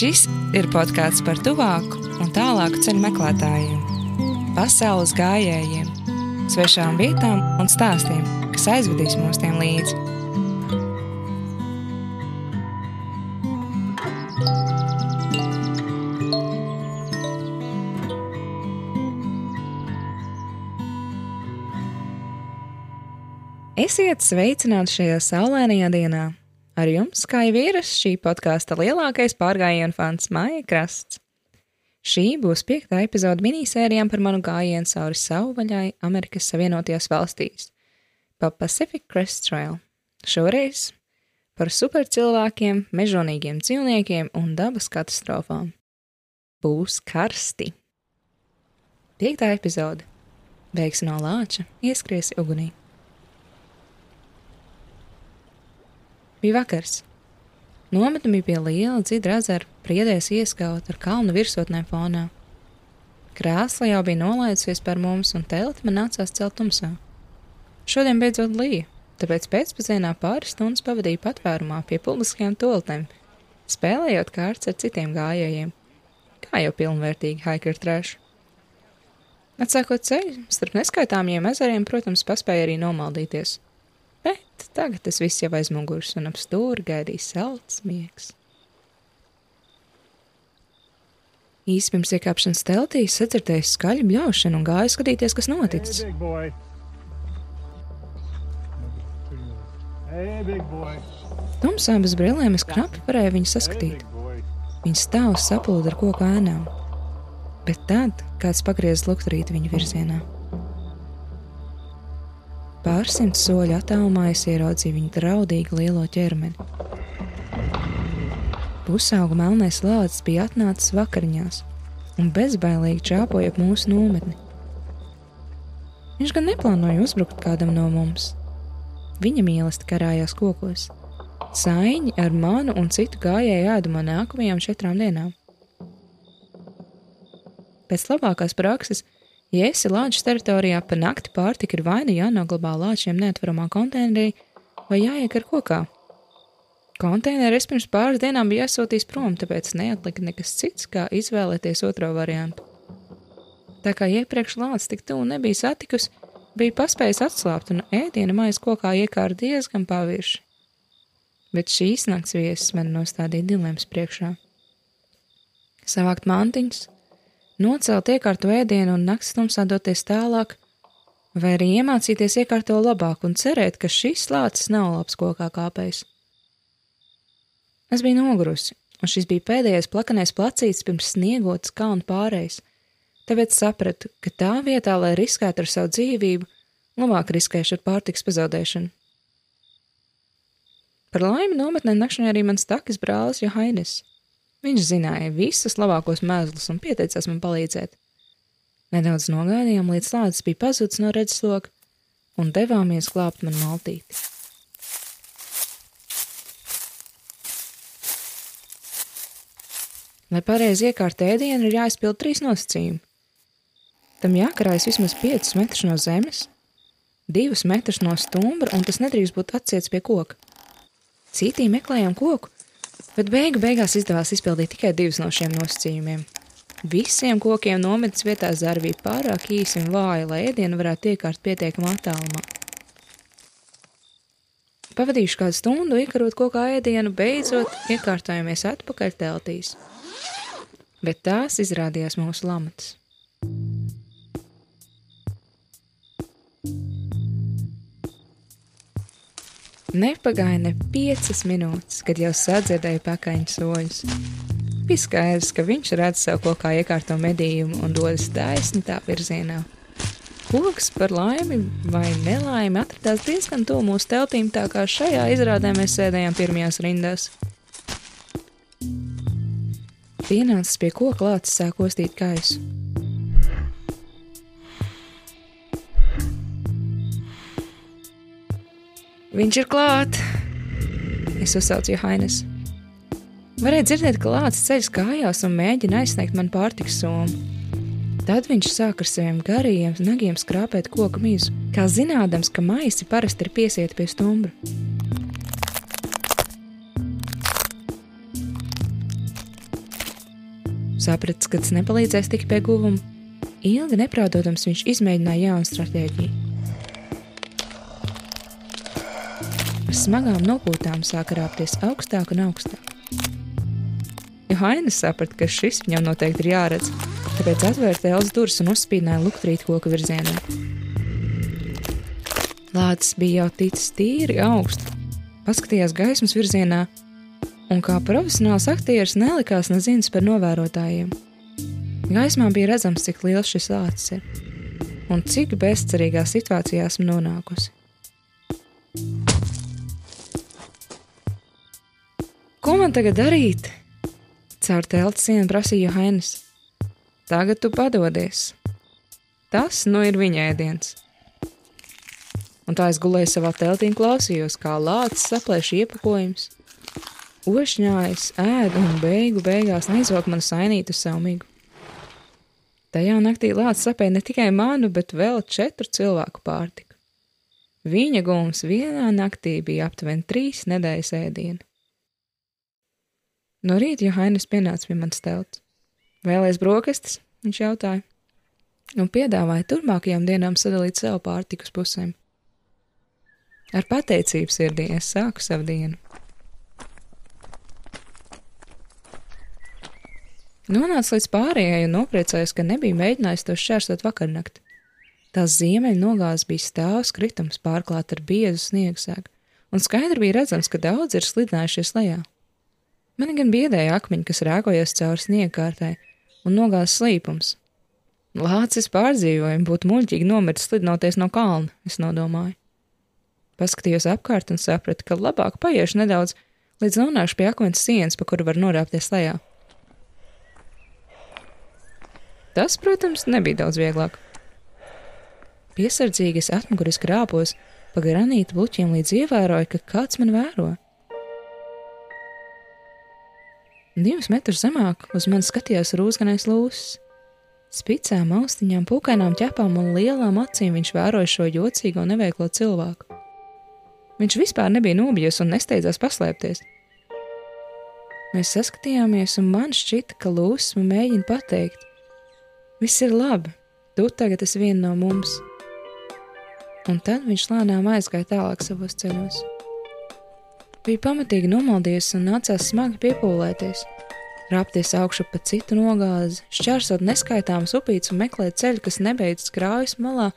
Šis ir podkāsts par tuvāku un tālāku ceļu meklētājiem, pasaules gājējiem, svešām vietām un stāstiem, kas aizvedīs mūs tiem līdzi. Esiet sveicināti šajā saulainajā dienā! Ar jums, kā jau ierasts, šī podkāsta lielākais pārgājienu fans Maija Krasts. Šī būs piekta epizode minisērijām par manu gājienu cauri savvaļai Amerikas Savienotajās valstīs pa Pacific Crest Trail. Šoreiz par supercilvēkiem, mežonīgiem dzīvniekiem un dabas katastrofām. Būs karsti. Piektā epizode. Beigs no lāča, ieskriesi ugunī. Bija vakars. Nometne bija pie liela dzidra ezera, priedēs ieskaut ar kalnu virsotnēm fonā. Krēsla jau bija nolaidusies par mums, un telti man nācās celt tumsā. Šodien beidzot līja, tāpēc pēcpazienā pāris stundas pavadīju patvērumā pie publiskajām toaletēm, spēlējot kārtas ar citiem gājējiem, kā jau pilnvērtīgi hiker trēšu. Atsākot ceļu, starp neskaitāmiem ezeriem, protams, paspēja arī nomaldīties – Bet tagad tas viss jau aiz muguras un ap stūri gaidīja salds miegs. Īsi pirms iekāpšanas teltī sadzirdēju skaļu bļaušanu un gāju skatīties, kas noticis. Tumsā bez brillēm es knapi varēju viņu saskatīt. Viņa stāv saplūda ar koku ēnām, bet tad kāds pagriez lukturīti viņa virzienā. Pārsimt soļu attālumā es ieraudzīju viņa draudīgi lielo ķermeni. Pusauga melnais lācis bija atnācis vakariņās un bezbailīgi čāpoja ap mūsu nometni. Viņš gan neplānoja uzbrukt kādam no mums. Viņa mīlestība karājās kokos. Saiņi ar manu un citu gājēju ēdumā nākamajām četrām dienām. Pēc labākās prakses Ja esi lāča teritorijā pa nakti pārtika ir vai nu jānoglabā lāčiem neatvaramā konteinerī, vai jāiekar kokā. Konteineru es pirms pāris dienām biju aizsūtījis prom, tāpēc neatlika nekas cits, kā izvēlēties otro variantu. Tā kā iepriekš lācis tik tuvu nebija satikusi, bija paspējis atslābt un ēdiena maize kokā iekāra diezgan pavirši. Bet šīs nakts viesis man nostādīja dilemmas priekšā. Savākt mantiņus, nocelt iekārto ēdienu un naktas tumsā doties tālāk, vai arī iemācīties iekārto labāk un cerēt, ka šis lācis nav labs kokā kāpējs. Es biju nogurusi, un šis bija pēdējais plakanais placīts pirms sniegotas kalnu pārējais, tāpēc sapratu, ka tā vietā, lai riskētu ar savu dzīvību, labāk riskēšu ar pārtiks pazaudēšanu. Par laimi nometnē nakšņā arī mans takis brālis Johainis. Viņš zināja visus labākos mēslus un pieteicās man palīdzēt. Nedaudz nogaidījām, līdz lācis bija pazudis no redzesloka, un devāmies glābt man maltīti. Lai pareizi iekārt ēdienu, ir jāizpild trīs nosacījumi. Tam jākarājas vismaz 5 metrus no zemes, 2 metrus no stumbra, un tas nedrīkst būt atsiets pie koka. Citī meklējām koku, bet beigu beigās izdevās izpildīt tikai divus no šiem nosacījumiem. Visiem kokiem nometnes vietā zara bija pārāk īsi un vāji, lai ēdienu varētu iekārt pietiekamā attālumā. Pavadījuši kādu stundu, iekarot kokā ēdienu, beidzot iekārtojamies atpakaļ teltīs. Bet tās izrādījās mūsu lamatas. Nepagāja ne piecas minūtes, kad jau sadzirdēju pakaļņu soļus. Bija skaidrs, ka viņš redz sev kaut kā iekārto medījumu un dodas taisni tā virzienā. Koks par laimi vai nelaimi atradās diezgan tuvu mūsu teltīm, tā kā šajā izrādē mēs sēdējām pirmajās rindās. Pienācis pie koka lācis sāk ostīt kaisu. Viņš ir klāt! Es uzsaucu Johannes. Varēja dzirdēt, ka lācis ceļš kājās un mēģina aizsniegt man pārtiks somu. Tad viņš sāk ar saviem garajiem nagiem skrāpēt koku mīzu, kā zinādams, ka maisi parasti ir piesieti pie stumbra. Sapratis, ka tas nepalīdzēs tik pie guvuma, ilgi neprātotams viņš izmēģināja jaunu stratēģiju. Ar smagām nopūtām sāka rāpties augstāk un augstāk. Johainis saprata, ka šis viņam noteikti ir jāredz, tāpēc atvērta Elzas durvis un uzspīdināja lukturīt koku virzienā. Lācis bija jau ticis tīri augsts, paskatījās gaismas virzienā un kā profesionāls aktieris nelikās nezinis par novērotājiem. Gaismā bija redzams, cik liels šis lācis ir un cik bezcerīgā situācijā esmu nonākusi. Man tagad darīt? Caur telti sienu prasīja Hainis. Tagad tu padodies. Tas nu ir viņa ēdiens. Un tā es gulēju savā teltī un klausījos, kā lācis saplēš iepakojumus ošņājas, ēd un beigu beigās neizvelk manu sainītu savu migu. Tajā naktī lācis sapēja ne tikai manu, bet vēl četru cilvēku pārtiku. Viņa gums vienā naktī bija aptuveni trīs nedēļas ēdienu. No rīta Johainis pienāca pie manas telts. Vēlēs brokastis, viņš jautāja, un piedāvāja turpmākajām dienām sadalīt savu pārtiku uz pusēm. Ar pateicības sirdī es sāku savu dienu. Nonāca līdz pārējai un nopriecājās, ka nebija mēģinājis to šķērsot vakarnakt. Tās ziemeļa nogāzes bija stāvs kritums pārklāt ar biezu sniegsēgu, un skaidri bija redzams, ka daudz ir slidinājušies lejā. Mani gan biedēja akmeņi, kas rēkojas cauri sniegkārtai, un nogāzes slīpums. Lācis pārdzīvojumi būtu muļķīgi nomirt slidinoties no kalna, es nodomāju. Paskatījos apkārt un sapratu, ka labāk paiešu nedaudz, līdz nonākšu pie akmens sienas, pa kuru var norāpties lejā. Tas, protams, nebija daudz vieglāk. Piesardzīgi es atmuguriski rāpos pa granīta bluķiem, līdz ievēroju, ka kāds man vēro. Divus metrus zemāk uz mani skatījās rūsganais lūsis. Spicām, austiņām, pūkainām ķepām un lielām acīm viņš vēroja šo jocīgo un neveiklo cilvēku. Viņš vispār nebija nobijies un nesteidzās paslēpties. Mēs saskatījāmies, un man šķita, ka lūsis man mēģina pateikt, Viss ir labi, tu tagad esi viena no mums. Un tad viņš lēnām aizgāja tālāk savos ceļos. Bija pamatīgi nomaldījies un nācās smagi piepūlēties, rāpties augšu pa citu nogāzi, šķērsot neskaitāmas upītes un meklēt ceļu, kas nebeidzas krājas malā,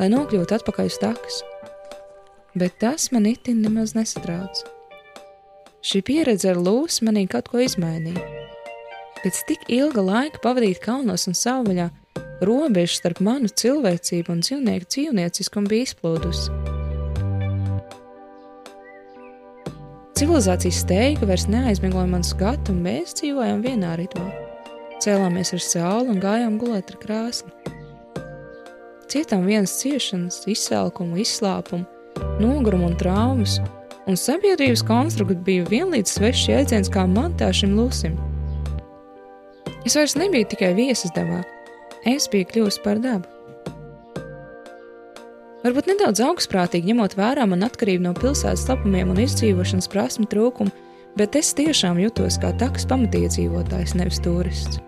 lai nokļūtu atpakaļ uz takas. Bet tas man itin nemaz nesatrauc. Šī pieredze ar lūsu manī kaut ko izmainīja. Pēc tik ilga laika pavadīt kalnos un savvaļā, robeža starp manu cilvēcību un dzīvnieku dzīvnieciskumu bija izplūdusi. Civilizācijas steiga vairs neaizmigloja manu skatu, un mēs dzīvojām vienā ritmā. Cēlāmies ar sauli un gājām gulēt ar krāsni. Cietām vienas ciešanas, izsalkumu, izslāpumu, nogurumu un traumas, un sabiedrības konstrukts bija vienlīdz svešs jēdziens kā man tā šim lūsim. Es vairs nebiju tikai viesis dabā, es biju kļuvusi par dabu. Varbūt nedaudz augstprātīgi ņemot vērā man atkarību no pilsētas lapumiem un izdzīvošanas prasmu trūkumu, bet es tiešām jutos kā takas pamatiedzīvotājs, nevis turists.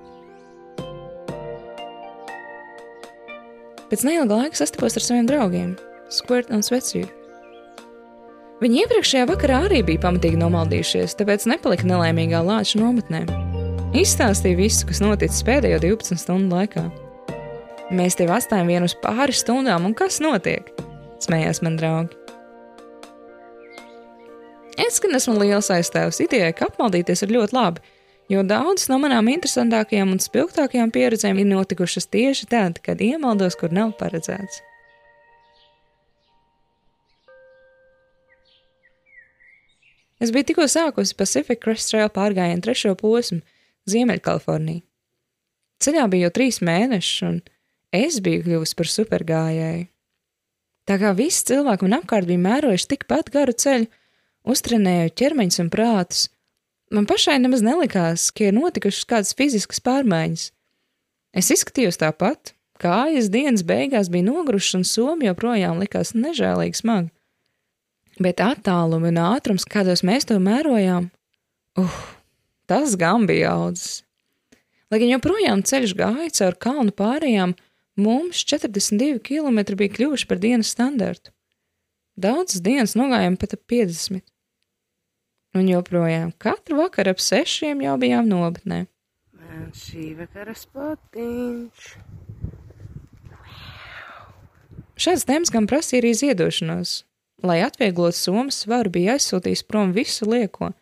Pēc neilga laika sastapos ar saviem draugiem, Squirt un Sveciju. Viņi iepriekšējā vakarā arī bija pamatīgi nomaldījušies, tāpēc nepalika nelaimīgā lāča nometnē. Izstāstīja visu, kas noticis pēdējo 12 stundu laikā. Mēs tevi atstājam vienu uz pāris stundām, un kas notiek? Smējās man draugi. Es gan esmu liels aizstāvs idejai, ka apmaldīties ir ļoti labi, jo daudzas no manām interesantākajām un spilgtākajām pieredzēm ir notikušas tieši tad, kad iemaldos, kur nav paredzēts. Es biju tikko sākusi Pacific Crest Trail pārgājienu trešo posmu, Ziemeļkaliforniju. Ceļā bija jau trīs mēneši, un es biju kļuvusi par supergājēju. Tā kā visi cilvēki man apkārt bija mērojuši tikpat garu ceļu, uztrenēju ķermeņus un prātus, man pašai nemaz nelikās, ka ir notikušas kādas fiziskas pārmaiņas. Es izskatījos tāpat, kājas dienas beigās bija nogurušas un somi joprojām likās nežēlīgi smagi. Bet attālumi un ātrums, kādos mēs to mērojām, uh, tas gan bija audzis. Lai gan joprojām ceļš gāja caur kalnu pārējām, mums 42 km bija kļuvuši par dienas standartu. Daudzas dienas nogājām pat ap 50. Un joprojām katru vakaru ap sešiem jau bijām nobatnē. Man šī vakara spotiņš. Šāds temps gan prasīja arī ziedošanos. Lai atvieglotu somas svaru, bija aizsūtījis prom visu lieko,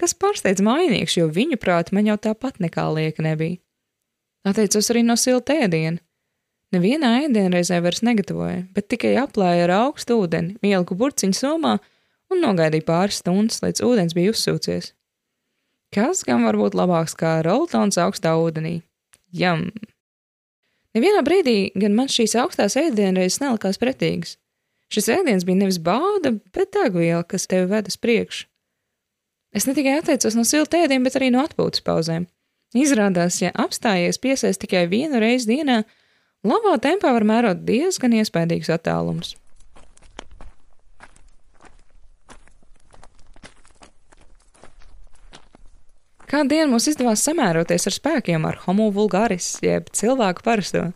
kas pārsteidz mainīgs, jo viņu prāt man jau tāpat nekā lieka nebija. Atteicos arī no silta ēdiena. Nevienā ēdienreizē vairs negatavoja, bet tikai aplēja ar augstu ūdeni, ieliku burciņu somā un nogaidīju pāris stundas, līdz ūdens bija uzsūcies. Kas gan var būt labāks kā roltons augstā ūdenī? Jam! Nevienā brīdī gan man šīs augstās ēdienreizes nelikās pretīgas. Šis ēdiens bija nevis bauda, bet degviela, kas tevi ved uz priekšu. Es ne tikai atteicos no silta ēdiena, bet arī no atpūtas pauzēm. Izrādās, ja apstājies piesaist tikai vienu reizi dienā, labā tempā var mērot diezgan iespaidīgus attālumus. Kādu dienu mums izdevās samēroties ar spēkiem ar homo vulgaris, jeb cilvēku parasto.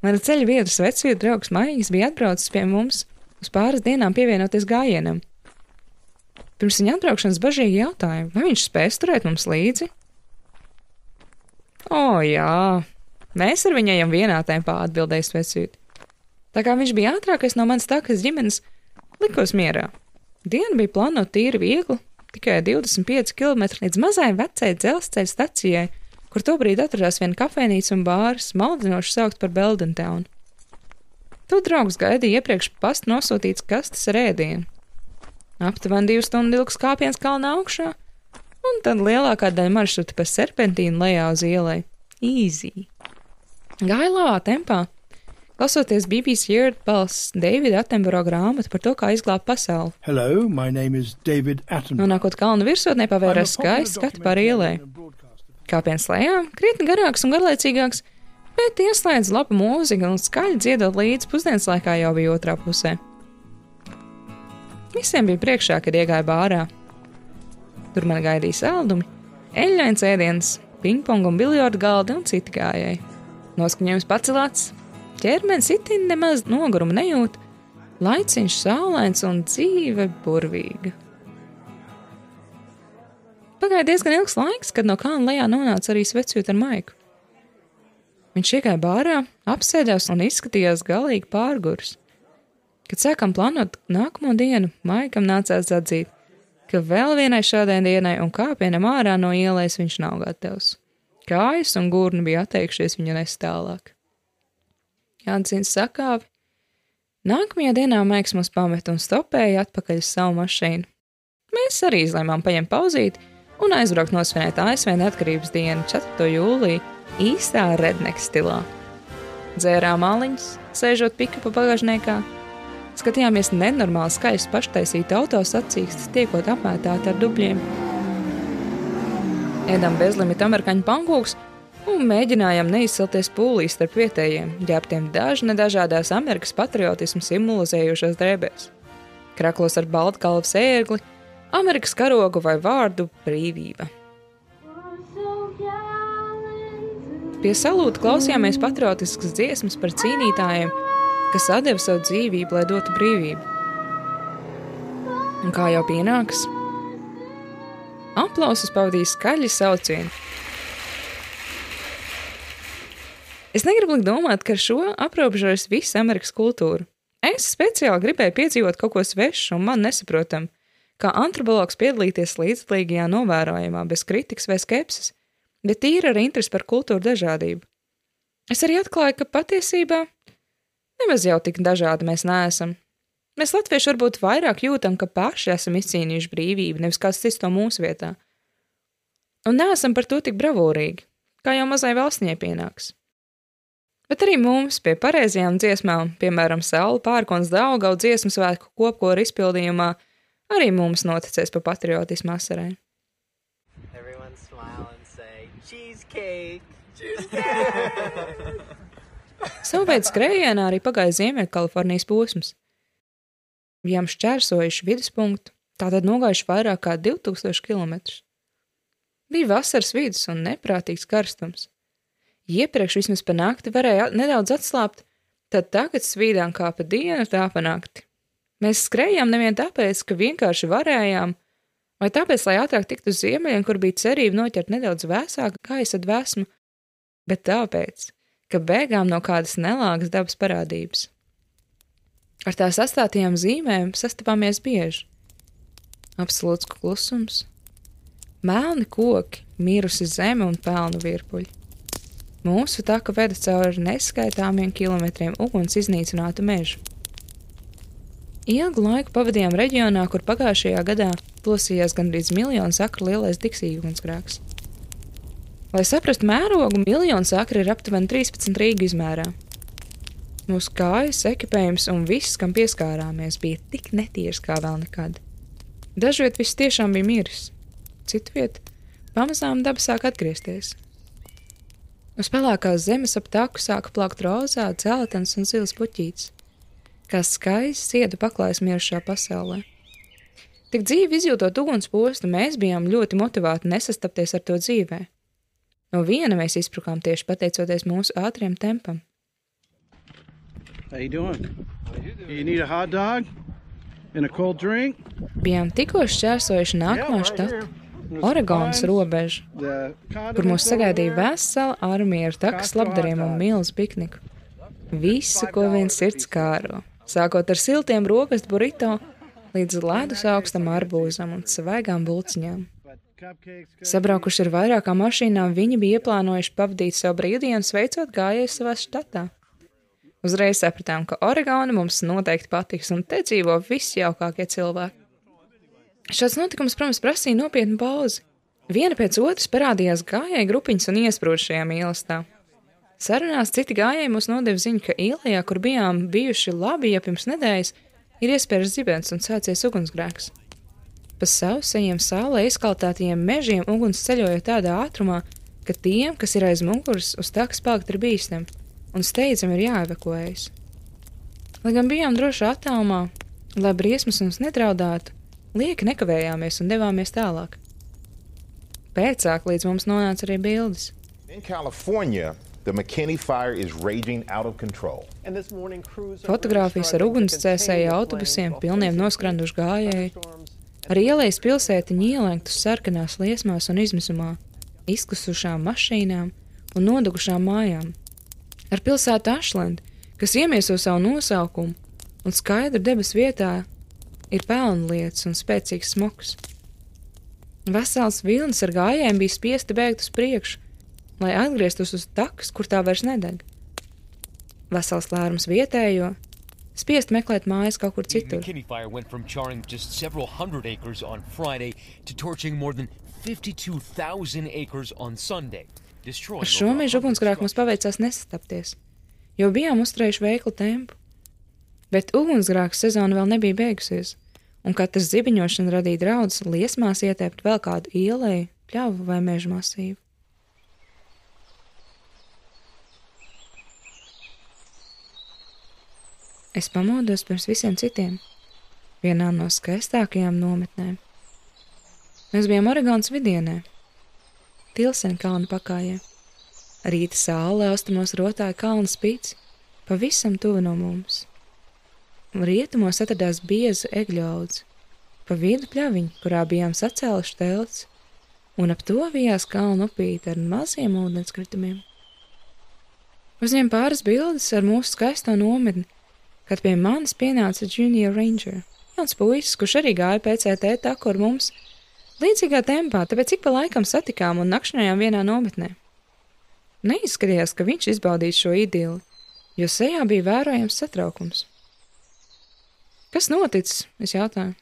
Mana ceļa vietas vecvīra draugs Maigis bija atbraucis pie mums uz pāris dienām pievienoties gājienam. Pirms viņa atbraukšanas bažīgi jautāja, vai viņš spēs turēt mums līdzi? O, jā, mēs ar viņu ejam vienā tempā, atbildēja Svecīt. Tā kā viņš bija ātrākais no manas takas ģimenes, likos mierā. Diena bija plānota tīri viegli, tikai 25 km līdz mazai vecai dzelzceļa stacijai, kur tobrīd atradās viena kafejnīca un bārs, maldinoši saukt par Beldentown. To draugs gaidīja iepriekš pastu nosūtīts kastes ar ēdienu. Aptuveni divu stundu ilgs kāpiens kalna augšā, un tad lielākā daļa maršruta pa serpentīnu lejā uz ielai. Easy! Gāja lāvā tempā, Klausoties BBC Earth balss Davida Attenborough grāmatu par to, kā izglābt pasauli. Hello, my name is David Attenborough. Nonākot kalnu virsotnē, pavērās skaists skati pār ielai. Kāpiens lejā, krietni garāks un garlaicīgāks, bet ieslēdz labu mūziku un skaļi dziedot līdz pusdienas laikā jau bija otrā pusē. Visiem bija priekšā, kad iegāja bārā. Tur man gaidīja saldumi, eļļains ēdiens, pingpong un biljardu galdi un citi gājēji. Noskaņojums pacelāts, ķermenis itin nemaz nogurumu nejūt, laiciņš saulains un dzīve burvīga. Pagāja diezgan ilgs laiks, kad no kalna lejā nonāca arī svecjūt ar maiku. Viņš iegāja bārā, apsēdās un izskatījās galīgi pārgurs. Kad sākām plānot nākamo dienu, maikam nācās atzīt, ka vēl vienai šādai dienai un kāpienam ārā no ielas viņš nav gatavs. Kājas un gurni bija atteikšies viņu nest tālāk. Jānis sakāvi. Nākamajā dienā Maiks mūs pamet un stopēja atpakaļ uz savu mašīnu. Mēs arī izlēmām paņemt pauzīti un aizbraukt nosvinēt ASV neatkarības dienu 4. jūlijā īstā redneck stilā. Dzērām aliņus, sēžot pikapa bagāžniekā, skatījāmies nenormāli skaistu paštaisītu autosacīkstus, tiekot apmētāti ar dubļiem. Ēdam bezlimita amerikāņu pankūks un mēģinājām neizcelties pūlī starp vietējiem, ģērbtiem dažne dažādās Amerikas patriotismu simbolizējošās drēbēs. Kraklos ar baltkalvu sēkli, Amerikas karogu vai vārdu brīvība. Pie salūta klausījāmies patriotiskas dziesmas par cīnītājiem, kas deva savu dzīvību, lai dotu brīvību. Un kā jau pienāks, aplausus pavadīja skaļi saucieni, Es negribu likt domāt, ka ar šo aprobežojas visa Amerikas kultūra. Es speciāli gribēju piedzīvot kaut ko svešu un man nesaprotamu, kā antropologs piedalīties līdzdalīgajā novērojumā bez kritikas vai skepses, bet tīri ar interesi par kultūru dažādību. Es arī atklāju, ka patiesībā nemaz jau tik dažādi mēs neesam. Mēs latvieši varbūt vairāk jūtam, ka paši esam izcīnījuši brīvību, nevis kāds cits to mūsu vietā. Un neesam par to tik bravūrīgi, kā jau mazai valstņai pienāks. Bet arī mums pie pareizajām dziesmām, piemēram, Saula pērkons Daugau dziesmu svētku kopkoru izpildījumā, arī mums noticēs pa patriotismu asarai. Cheesecake, Savu veidu skrējienā arī pagāja Ziemeļkalifornijas posms. Bijām šķērsojuši viduspunktu, tātad nogājuši vairāk kā 2000 km. Bija vasaras vidus un neprātīgs karstums. Iepriekš vismaz pa nakti varēja nedaudz atslābt, tad tagad svīdām kā pa dienu, tā pa nakti. Mēs skrējām nevien tāpēc, ka vienkārši varējām, vai tāpēc, lai ātrāk tiktu uz ziemeļiem, kur bija cerība noķert nedaudz vēsāku gaisa dvēsmu, bet tāpēc, ka bēgām no kādas nelāgas dabas parādības. Ar tās astātajām zīmēm sastapāmies bieži. Absolūts klusums, melni koki, mirusi zeme un pelnu virpuļi. Mūsu taka veda cauri neskaitāmiem kilometriem uguns iznīcinātu mežu. Ilgu laiku pavadījām reģionā, kur pagājušajā gadā plosījās gandrīz miljonu sakru lielais diksiju ugunsgrēks. Lai saprastu mērogu, miljons akri ir aptuveni 13 rīgu izmērā. Mūsu kājas, ekipējums un viss, kam pieskārāmies, bija tik netieši kā vēl nekad. Dažviet viss tiešām bija miris, citu vietu pamazām daba sāk atgriezties. Uz pelēkās zemes ap taku sāka plakt rozā, dzeltens un zils puķītis, kā skaists ziedu paklājs mirušā pasaulē. Tik dzīvi izjūtot uguns postu, mēs bijām ļoti motivēti nesastapties ar to dzīvē. No viena mēs izbrukām tieši pateicoties mūsu ātriem tempam. How you doing? You need a hot dog and a cold drink? Bijām tikko šķērsojuši nākamā štata, Oregonas robežu, kur mūs sagaidīja vesela armija ar takas labdariem un milzu pikniku. Visu, ko viens sirds kāro, sākot ar siltiem rokastu burrito līdz ledus augstam arbūzam un svaigām bulciņām. Sabraukuši ar vairākām mašīnām, viņi bija ieplānojuši pavadīt savu brīvdienu, sveicot gājējus savā štatā. Uzreiz sapratām, ka Oregona mums noteikti patiks, un te dzīvo visjaukākie cilvēki. Šāds notikums, protams, prasīja nopietnu pauzi. Viena pēc otras parādījās gājēju grupiņas un iesprūda šajā mīlestībā. Sarunās citi gājēji mums nodeva ziņu, ka ielā, kur bijām bijuši labi jau pirms nedēļas, ir iespējas zibens un sācies ugunsgrēks. Pa sausajiem saulē izkaltātajiem mežiem uguns ceļoja tādā ātrumā, ka tiem, kas ir aiz muguras, uz takas palikt ir bīstami, un steidzami ir jāevakuējas. Lai gan bijām droši attālumā, lai briesmas mums nedraudētu, lieki nekavējāmies un devāmies tālāk. Pēcāk līdz mums nonāca arī bildes. In California, the McKinney fire is raging out of control. Fotogrāfijas ar ugunsdzēsēju autobusiem, pilniem noskranduši gājēji, Ar ielais pilsētiņu ielenktus sarkanās liesmās un izmisumā, izkusušām mašīnām un nodugušām mājām. Ar pilsētu Ashland, kas iemieso savu nosaukumu un skaidru debesu vietā, ir pelnlietas un spēcīgs smoks. Vesels vilnis ar gājējiem bija spiesti bēgt uz priekšu, lai atgrieztos uz takas, kur tā vairs nedeg. Vesels lērums vietējo, spiest meklēt mājas kaut kur citur. McKinney fire went from charring just several hundred acres on Friday to torching more than 52,000 acres on Sunday. Ar šo meža ugunsgrēku mums paveicās nesastapties, jo bijām uzturējuši veiklu tempu. Bet ugunsgrēka sezona vēl nebija beigusies, un katrs zibiņošana radīja draudus liesmās ietēpt vēl kādu ielēju, pļauju vai meža masīvu. Es pamodos pirms visiem citiem, vienā no skaistākajām nometnēm. Mēs bijām Oregonas vidienē, Tilsena kalna pakājē. Rīta saule austrumos rotāja kalna spīts, pavisam tuvu no mums. Rietumos atradās biezu egļu audz, pa vidu pļaviņu, kurā bijām sacēluši telts, un ap to vijās kalnu upīte ar maziem ūdenskritumiem. Uzņem pāris bildes ar mūsu skaisto nometni, kad pie manis pienāca Junior Ranger, jauns puisis, kurš arī gāja PCT taku ar mums, līdzīgā tempā, tāpēc ik pa laikam satikām un nakšņojām vienā nometnē. Neizskatījās, ka viņš izbaudīs šo idili, jo sejā bija vērojams satraukums. Kas noticis? Es jautāju.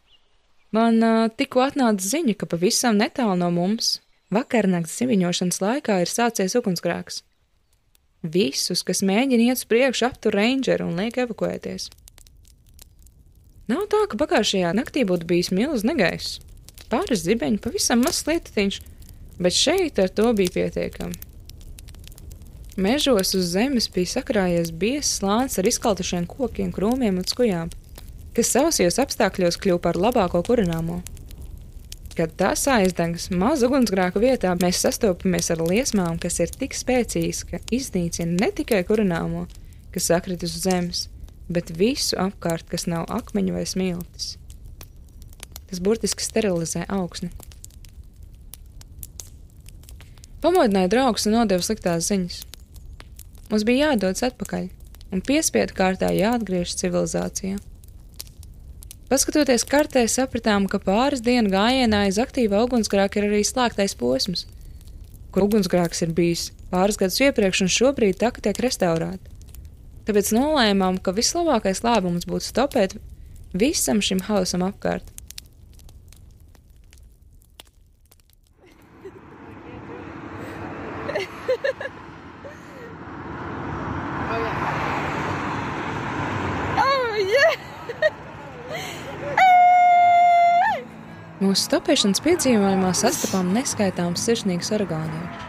Man uh, tikko atnāca ziņa, ka pavisam netālu no mums vakarnakts ziviņošanas laikā ir sācies ugunsgrēks. Visus, kas mēģina iet uz priekšu, aptur rangeru un liek evakuēties. Nav tā, ka pagājušajā naktī būtu bijis milzīgs negaiss. Pāris zibeņi, pavisam mazs lietiņš, bet šeit ar to bija pietiekami. Mežos uz zemes bija sakrājies biezs slānis ar izkaltušiem kokiem, krūmiem un skujām, kas sausajos apstākļos kļuva par labāko kurināmo. Kad tas aizdegs mazu ugunsgrēku vietā, mēs sastopamies ar liesmām, kas ir tik spēcīgas, ka iznīcina ne tikai kurināmo, kas sakrit uz zemes, bet visu apkārt, kas nav akmeņu vai smiltis. Tas burtiski sterilizē augsni. Pamodināja draugus un nodeva sliktās ziņas. Mums bija jādodas atpakaļ, un piespiedu kārtā jāatgriežas civilizācijā. Paskatoties kartē, sapratām, ka pāris dienu gājienā aiz aktīva ugunsgrēka ir arī slēgtais posms, kur ugunsgrēks ir bijis pāris gadus iepriekš, un šobrīd taka tiek restaurēta. Tāpēc nolēmām, ka vislabākais lēmums būtu stopēt visam šim hausam apkārt. Mūsu stopēšanas piedzīvojumā sastapām neskaitāmus sirsnīgus orgāniešus,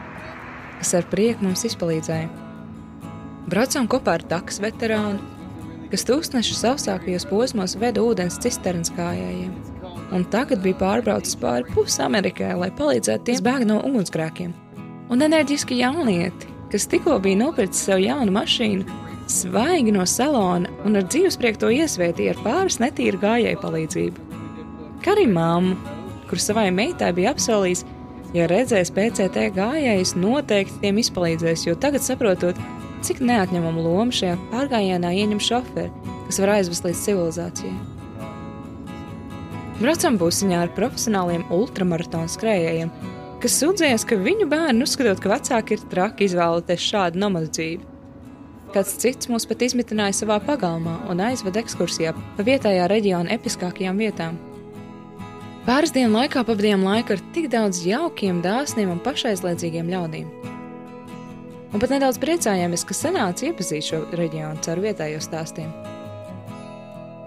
kas ar prieku mums izpalīdzēja. Braucām kopā ar takas veterānu, kas tūkstneša sausākajos posmos veda ūdens cisternas kājējiem, un tagad bija pārbraucis pāri pusi Amerikai, lai palīdzētu tiem bēgt no ugunsgrēkiem. Un enerģiski jaunieti, kas tikko bija nopircis sev jaunu mašīnu, svaigi no salona un ar dzīvesprieku to iesvētīja ar pāris netīru gājēju palīdzību arī mammu, kur savai meitai bija apsolījis, ja redzēs PCT gājējus, noteikti tiem izpalīdzēs, jo tagad saprotot, cik neatņemamu lomu šajā pārgājienā ieņem šoferi, kas var aizvest līdz civilizācijai. Braucam busiņā ar profesionāliem ultramaratonu skrējējiem, kas sūdzējās, ka viņu bērni uzskatot, ka vecāki ir traki izvēlēties šādu nomadu dzīvi. Kāds cits mūs pat izmitināja savā pagalmā un aizveda ekskursijā pa vietējā reģiona episkākajām vietām. Pāris dienu laikā pavadījām laiku ar tik daudz jaukiem, dāsniem un pašaizliedzīgiem ļaudīm. Un pat nedaudz priecājāmies, ka sanāca iepazīt šo reģionu caur vietējo stāstiem.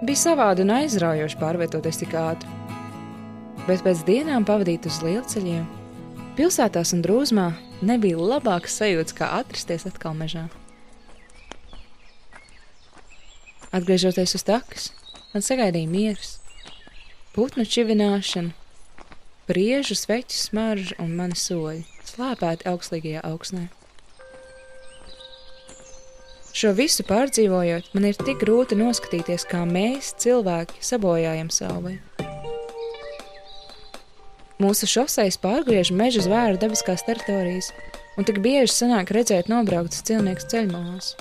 Bija savādi un aizraujoši pārvietoties tik ātri, bet pēc dienām pavadīt uz lielceļiem, pilsētās un drūzmā nebija labākas sajūtas, kā atrasties atkal mežā. Atgriežoties uz takas, man sagaidīja mieres putnu čivināšana, priežu sveķu smarža un mani soļi, slēpēti augstlīgajā augsnē. Šo visu pārdzīvojot, man ir tik grūti noskatīties, kā mēs, cilvēki, sabojājam savu. Mūsu šoseis pārgriež meža zvēru dabiskās teritorijas, un tik bieži sanāk redzēt nobrauktas cilvēku ceļmalās.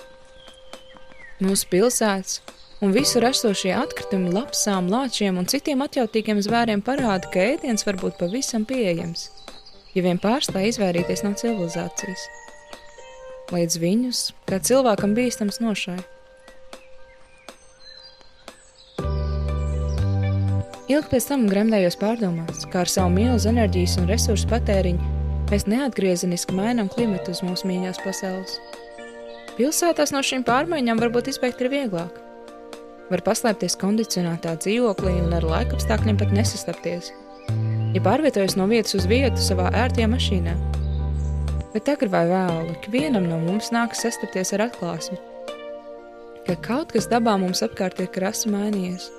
Mūsu pilsētas, un visur esošie atkritumi lapsām, lāčiem un citiem atjautīgiem zvēriem parāda, ka ēdiens var būt pavisam pieejams, ja vien pārstāj izvairīties no civilizācijas. Līdz viņus, kā cilvēkam bīstams nošai. Ilgi pēc tam gremdējos pārdomās, kā ar savu milzu enerģijas un resursu patēriņu mēs neatgriezeniski mainām klimatu uz mūsu mīļās pasaules. Pilsētās no šīm pārmaiņām varbūt izbeigt ir vieglāk var paslēpties kondicionētā dzīvoklī un ar laikapstākļiem pat nesastapties. Ja pārvietojas no vietas uz vietu savā ērtajā mašīnā, bet agri vai vēlu, ikvienam no mums nākas sastapties ar atklāsmi, ka kaut kas dabā mums apkārt ir krasi mainījies,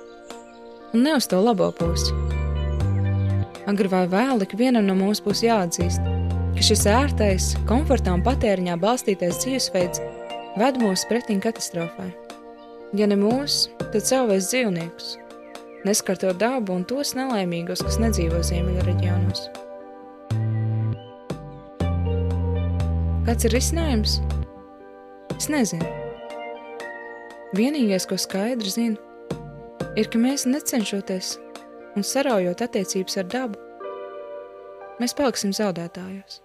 un ne uz to labo pusi. Agri vai vēlu, ikvienam no mums būs jāatzīst, ka šis ērtais, komfortā un patēriņā balstītais dzīvesveids ved mūs pretim katastrofai. Ja ne mūs, tad savais dzīvniekus, neskartot dabu un tos nelaimīgos, kas nedzīvo ziemeļa reģionos. Kāds ir risinājums? Es nezinu. Vienīgais, ko skaidri zinu, ir, ka mēs necenšoties un saraujot attiecības ar dabu, mēs paliksim zaudētājos.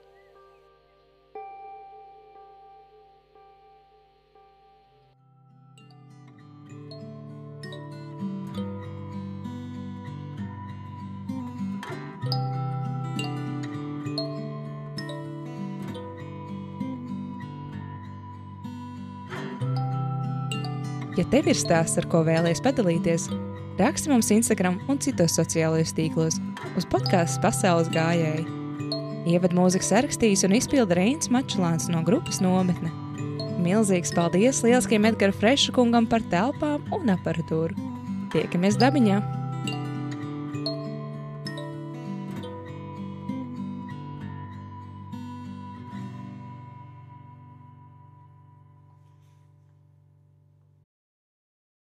Ja tev ir stāsts, ar ko vēlaties padalīties, raksti mums Instagram un citos sociālajos tīklos uz podkāstu Pasaules gājēji. Ievadu mūzikas sarakstījis un izpilda Reins Mačelāns no grupas nometne. Milzīgs paldies lieliskiem Edgara Freša kungam par telpām un aparatūru. Tiekamies dabiņā!